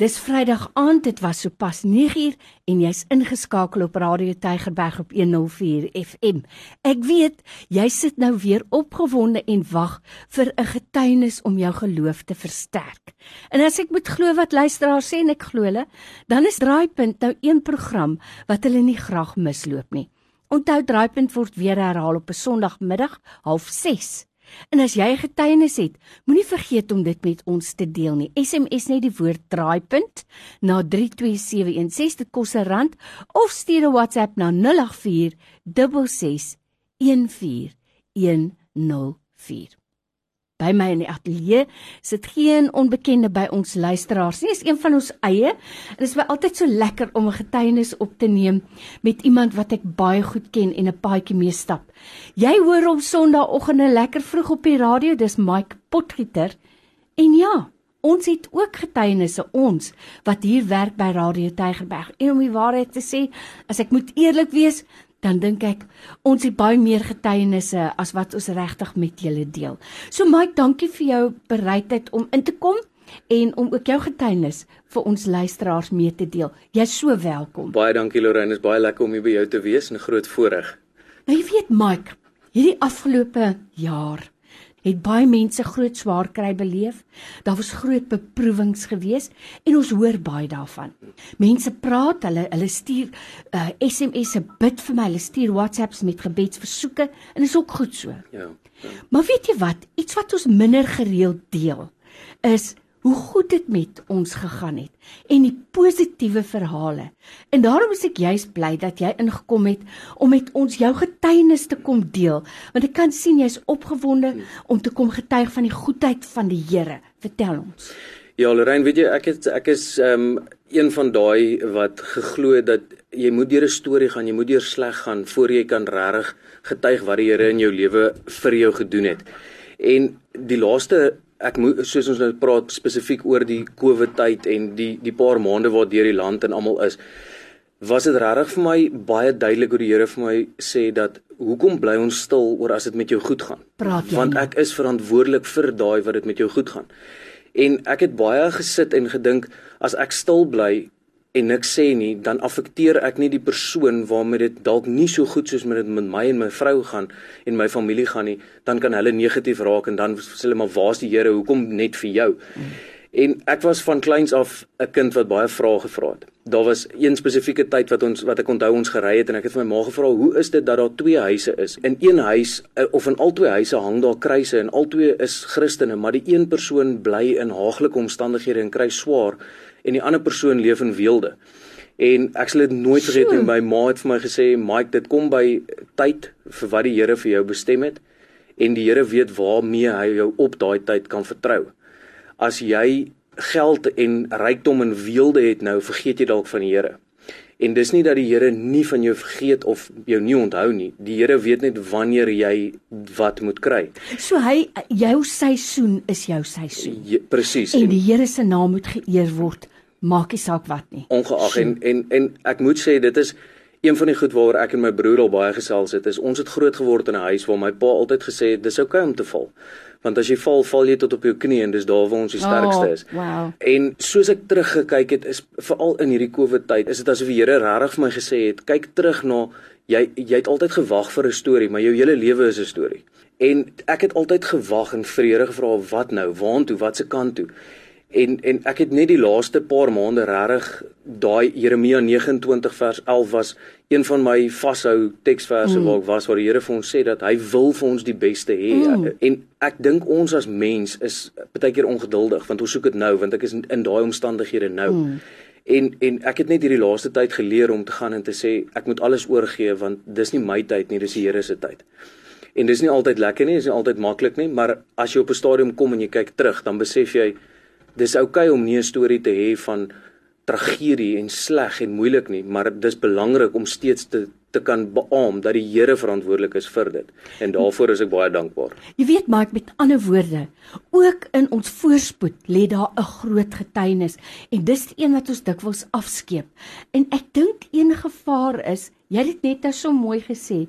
Dis Vrydag aand, dit was sopas 9uur en jy's ingeskakel op Radio Tygerberg op 104 FM. Ek weet jy sit nou weer opgewonde en wag vir 'n getuienis om jou geloof te versterk. En as ek moet glo wat luisteraars sê en ek glo hulle, dan is Draaipunt nou een program wat hulle nie graag misloop nie. Onthou Draaipunt word weer herhaal op 'n Sondagmiddag 06:30. En as jy getuienis het, moenie vergeet om dit met ons te deel nie. SMS net die woord draaipunt na 32716 dit kos 'n rand of stuur 'n WhatsApp na 084 66 14104 by my in die ateljee sit geen onbekende by ons luisteraars nie. Is een van ons eie. Dit is my altyd so lekker om 'n getuienis op te neem met iemand wat ek baie goed ken en 'n paadjie mee stap. Jy hoor hom Sondagoggende lekker vroeg op die radio. Dis Mike Potgieter. En ja, ons het ook getuienisse ons wat hier werk by Radio Tygerberg. En om die waarheid te sê, as ek moet eerlik wees, dan dink ek ons het baie meer getuienisse as wat ons regtig met julle deel. So Mike, dankie vir jou bereidheid om in te kom en om ook jou getuienis vir ons luisteraars mee te deel. Jy's so welkom. Baie dankie Lorraine, is baie lekker om hier by jou te wees en groot voorreg. Nou jy weet Mike, hierdie afgelope jaar het baie mense groot swaar kry beleef. Daar was groot beproewings gewees en ons hoor baie daarvan. Mense praat, hulle hulle stuur uh, SMS'e bid vir my, hulle stuur WhatsApps met gebedsversoeke en is ook goed so. Ja. ja. Maar weet jy wat? Iets wat ons minder gereeld deel is hoe goed dit met ons gegaan het en die positiewe verhale. En daarom is ek juis bly dat jy ingekom het om met ons jou getuienis te kom deel, want ek kan sien jy's opgewonde om te kom getuig van die goedheid van die Here. Vertel ons. Ja, Lorraine, weet jy, ek het ek is ehm um, een van daai wat geglo het dat jy moet deur 'n storie gaan, jy moet deur sleg gaan voor jy kan regtig getuig wat die Here in jou lewe vir jou gedoen het. En die laaste ek moet soos ons nou praat spesifiek oor die COVID tyd en die die paar maande waar deur die land en almal is was dit regtig vir my baie duidelik hoe die Here vir my sê dat hoekom bly ons stil oor as dit met jou goed gaan? Praat jy want ek is verantwoordelik vir daai wat dit met jou goed gaan. En ek het baie gesit en gedink as ek stil bly en niks sê nie, dan affekteer ek nie die persoon waarmee dit dalk nie so goed soos met dit met my en my vrou gaan en my familie gaan nie, dan kan hulle negatief raak en dan sê hulle maar waar's die Here? Hoekom net vir jou? Mm. En ek was van kleins af 'n kind wat baie vrae gevra het. Daar was een spesifieke tyd wat ons wat ek onthou ons gery het en ek het vir my ma gevra, "Hoe is dit dat daar twee huise is? In een huis eh, of in al twee huise hang daar kruise en al twee is Christene, maar die een persoon bly in haaglike omstandighede en kry swaar en die ander persoon leef in weelde. En ek sal dit nooit vergeet nie. My ma het vir my gesê, "Mike, dit kom by tyd vir wat die Here vir jou bestem het en die Here weet waarmee hy jou op daai tyd kan vertrou. As jy geld en rykdom en weelde het nou, vergeet jy dalk van die Here. En dis nie dat die Here nie van jou vergeet of jou nie onthou nie. Die Here weet net wanneer jy wat moet kry. So hy jou seisoen is jou seisoen. Ja, Presies. En, die Here se naam moet geëer word, maak nie saak wat nie. Ongeag en en en ek moet sê dit is een van die goed waaroor ek en my broer al baie gesels het. Is ons het groot geword in 'n huis waar my pa altyd gesê het dis oukei okay om te val want as jy val, val jy tot op jou knie en dis daar waar ons die sterkste oh, is. Oh, wow. En soos ek teruggekyk het, is veral in hierdie COVID tyd, is dit asof die Here regtig vir my gesê het, kyk terug na jy jy het altyd gewag vir 'n storie, maar jou hele lewe is 'n storie. En ek het altyd gewag en vrede gevra wat nou, waartoe, watse kant toe. En en ek het net die laaste paar maande regtig daai Jeremia 29 vers 11 was een van my vashou teksverse mm. waar ek was waar die Here vir ons sê dat hy wil vir ons die beste hê. Mm. En ek dink ons as mens is baie keer ongeduldig want ons soek dit nou want ek is in, in daai omstandighede nou. Mm. En en ek het net hierdie laaste tyd geleer om te gaan en te sê ek moet alles oorgee want dis nie my tyd nie, dis die Here se tyd. En dis nie altyd lekker nie, dis nie altyd maklik nie, maar as jy op 'n stadium kom en jy kyk terug, dan besef jy dis oukei okay om nie 'n storie te hê van tragedie en sleg en moeilik nie, maar dis belangrik om steeds te te kan beamoen dat die Here verantwoordelik is vir dit. En daarvoor is ek baie dankbaar. Jy weet maar met ander woorde, ook in ons voorspoed lê daar 'n groot getuienis en dis die een wat ons dikwels afskeep. En ek dink een gevaar is, jy het net nou so mooi gesê,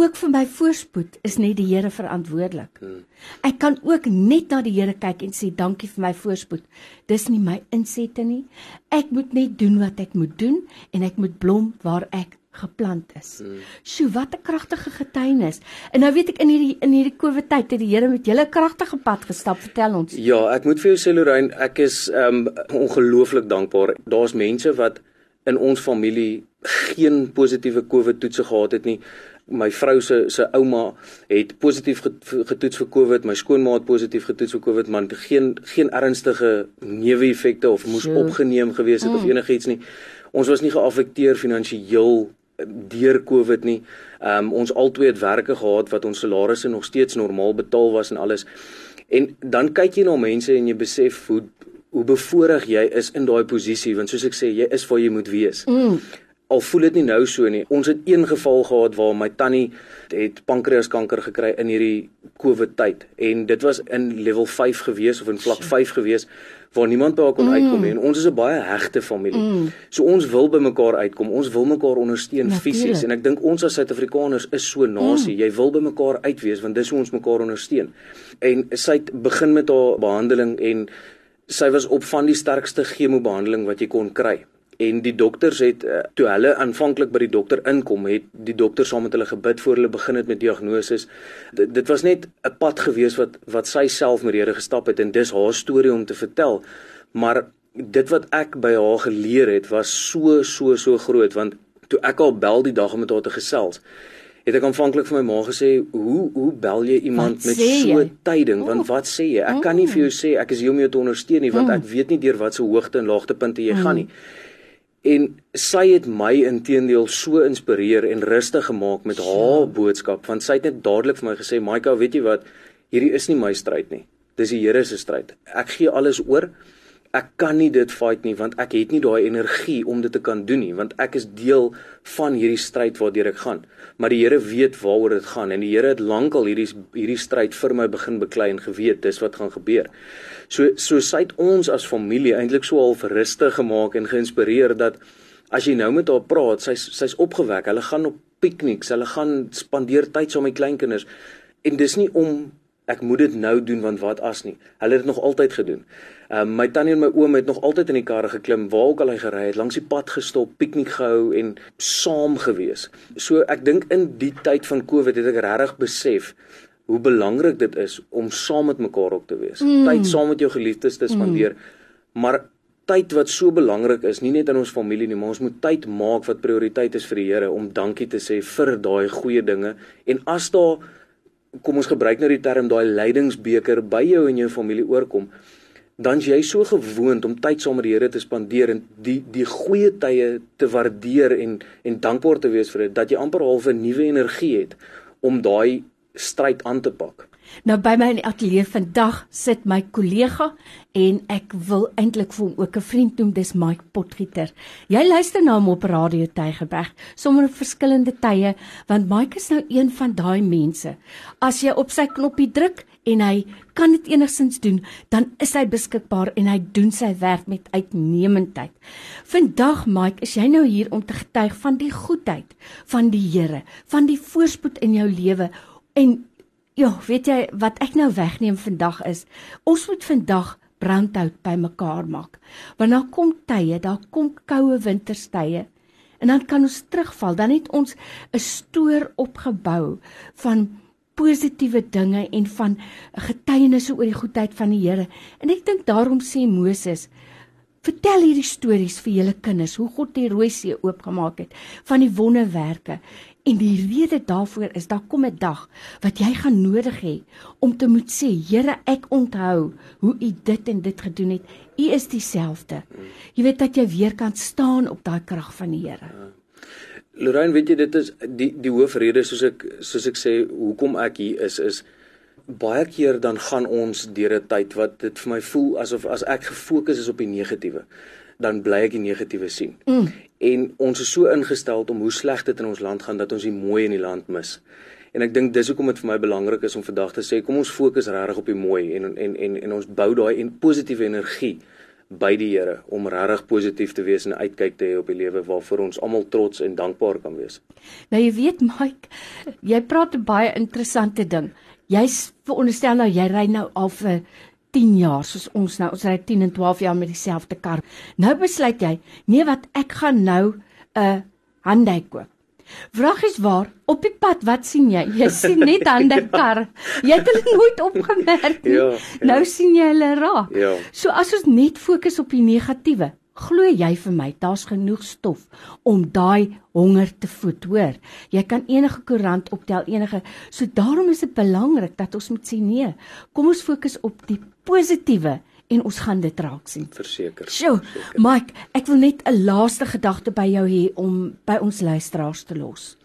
ook vir my voorspoed is net die Here verantwoordelik. Hmm. Ek kan ook net na die Here kyk en sê dankie vir my voorspoed. Dis nie my insette nie. Ek moet net doen wat ek moet doen en ek moet blom waar ek geplant is. Hmm. Sjoe, wat 'n kragtige getuienis. En nou weet ek in hierdie in hierdie COVID tyd het die Here met julle kragtige pad gestap. Vertel ons. Ja, ek moet vir jou sê Lorraine, ek is um ongelooflik dankbaar. Daar's mense wat in ons familie geen positiewe COVID toetse gehad het nie. My vrou se se ouma het positief getoets vir COVID, my skoonma het positief getoets vir COVID, maar geen geen ernstige neeweffekte of moes sure. opgeneem gewees het mm. of enigiets nie. Ons was nie geaffekteer finansiëel deur COVID nie. Ehm um, ons albei het werke gehad wat ons salarisse nog steeds normaal betaal was en alles. En dan kyk jy na mense en jy besef hoe hoe bevoorreg jy is in daai posisie want soos ek sê jy is waar jy moet wees. Mm. Al voel dit nie nou so nie. Ons het een geval gehad waar my tannie het pankreaskanker gekry in hierdie COVID tyd en dit was in level 5 gewees of in vlak 5 gewees waar niemand by haar kon mm. uitkom nie en ons is 'n baie hegte familie. Mm. So ons wil by mekaar uitkom. Ons wil mekaar ondersteun fisies en ek dink ons as Suid-Afrikaners is so nasie. Mm. Jy wil by mekaar uitwees want dis hoe ons mekaar ondersteun. En sy het begin met haar behandeling en sy was op van die sterkste chemobehandeling wat jy kon kry en die dokters het uh, toe hulle aanvanklik by die dokter inkom het die dokter saam met hulle gebid voor hulle begin het met diagnose D dit was net 'n pad gewees wat wat sy self met Here gestap het en dis haar storie om te vertel. Maar dit wat ek by haar geleer het was so so so groot want toe ek al bel die dag om met haar te gesels het ek aanvanklik vir my ma gesê hoe hoe bel jy iemand wat met so tyding? Want oh. wat sê jy? Ek kan nie vir jou sê ek is hier om jou te ondersteun nie want mm. ek weet nie deur wat se hoogte en laagtepunte jy gaan nie. Mm. En sy het my intedeel so inspireer en rustig gemaak met haar boodskap want sy het net dadelik vir my gesê Maika, weet jy wat? Hierdie is nie my stryd nie. Dis die Here se stryd. Ek gee alles oor ek kan nie dit fight nie want ek het nie daai energie om dit te kan doen nie want ek is deel van hierdie stryd waardeur ek gaan. Maar die Here weet waaroor dit gaan en die Here het lankal hierdie hierdie stryd vir my begin beklei en geweet dis wat gaan gebeur. So so sy het ons as familie eintlik so al verrustig gemaak en geïnspireer dat as jy nou met haar praat sy sy's opgewek. Hulle gaan op pikniks hulle gaan spandeer tyd saam met kleinkinders. En dis nie om ek moet dit nou doen want wat as nie. Hulle het dit nog altyd gedoen. Ehm um, my tannie en my oom het nog altyd in die karre geklim waar ook al hy gery het, langs die pad gestop, piknik gehou en saam gewees. So ek dink in die tyd van Covid het ek regtig besef hoe belangrik dit is om saam met mekaar op te wees. Mm. Tyd saam met jou geliefdes te spandeer. Mm. Maar tyd wat so belangrik is, nie net in ons familie nie, maar ons moet tyd maak wat prioriteit is vir die Here om dankie te sê vir daai goeie dinge. En as daar kom ons gebruik nou die term daai lydingsbeker by jou en jou familie oorkom, dan jy so gewoond om tyd saam met die Here te spandeer en die die goeie tye te waardeer en en dankbaar te wees vir dit dat jy amper half 'n nuwe energie het om daai stryd aan te pak. Nou by my in die ateljee vandag sit my kollega en ek wil eintlik vir hom ook 'n vriend noem, dis Mike Potgieter. Jy luister na hom op Radio Tygerberg, sommer op verskillende tye, want Mike is nou een van daai mense. As jy op sy knoppie druk en hy kan dit enigsins doen, dan is hy beskikbaar en hy doen sy werk met uitnemendheid. Vandag Mike, is jy nou hier om te getuig van die goedheid van die Here, van die voorspoed in jou lewe en Ja, weet jy wat ek nou wegneem vandag is, ons moet vandag brandhout bymekaar maak. Want daar kom tye, daar kom koue winterstye en dan kan ons terugval. Dan het ons 'n stoor opgebou van positiewe dinge en van getuienisse oor die goedheid van die Here. En ek dink daarom sê Moses, vertel hierdie stories vir julle kinders hoe God die Rooi See oopgemaak het van die wonderwerke En die rede daarvoor is daar kom 'n dag wat jy gaan nodig hê om te moet sê, Here, ek onthou hoe U dit en dit gedoen het. U is dieselfde. Jy weet dat jy weer kan staan op daai krag van die Here. Lorraine, weet jy dit is die die hoofrede soos ek soos ek sê hoekom ek hier is is baie keer dan gaan ons deur 'n tyd wat dit vir my voel asof as ek gefokus is op die negatiewe dan bly ek die negatiewe sien. Mm. En ons is so ingestel om hoe sleg dit in ons land gaan dat ons die mooi in die land mis. En ek dink dis hoekom dit vir my belangrik is om vandag te sê kom ons fokus regtig op die mooi en en en en ons bou daai en positiewe energie by die Here om regtig positief te wees en uitkyk te hê op die lewe waarvoor ons almal trots en dankbaar kan wees. Nou jy weet Mike, jy praat 'n baie interessante ding. Jy's veronderstel nou jy ry nou al vir 10 jaar soos ons nou ons ry 10 en 12 jaar met dieselfde kar. Nou besluit jy, nee wat ek gaan nou 'n uh, Hyundai koop. Vraag is waar op die pad wat sien jy? Jy sien net ander kar. Jy het hulle nooit opgemerk nie. Ja, ja. Nou sien jy hulle raak. Ja. So as ons net fokus op die negatiewe, glo jy vir my, daar's genoeg stof om daai honger te voed, hoor. Jy kan enige koerant optel, enige. So daarom is dit belangrik dat ons moet sê nee. Kom ons fokus op die positiewe en ons gaan dit raak sien. Verseker. Sjoe, Mike, ek wil net 'n laaste gedagte by jou hê om by ons luisteraars te los.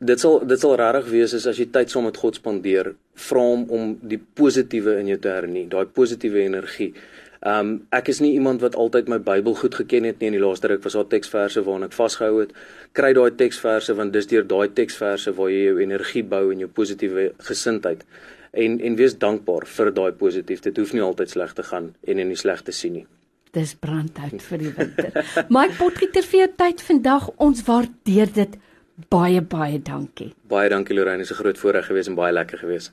Dit sal dit sal regtig wees as jy tyd saam met God spandeer, vra hom om die positiewe in jou te hernie, daai positiewe energie. Um ek is nie iemand wat altyd my Bybel goed geken het nie in die laaste ruk was daar teksverse waarna ek vasgehou het. Kry daai teksverse want dis deur daai teksverse waar jy jou energie bou en jou positiewe gesindheid en en wees dankbaar vir daai positief. Dit hoef nie altyd sleg te gaan en in die sleg te sien nie. Dis brandhout vir die winter. Mike Potgieter vir jou tyd vandag. Ons waardeer dit baie baie dankie. Baie dankie Lorraine, is 'n groot voorreg gewees en baie lekker gewees.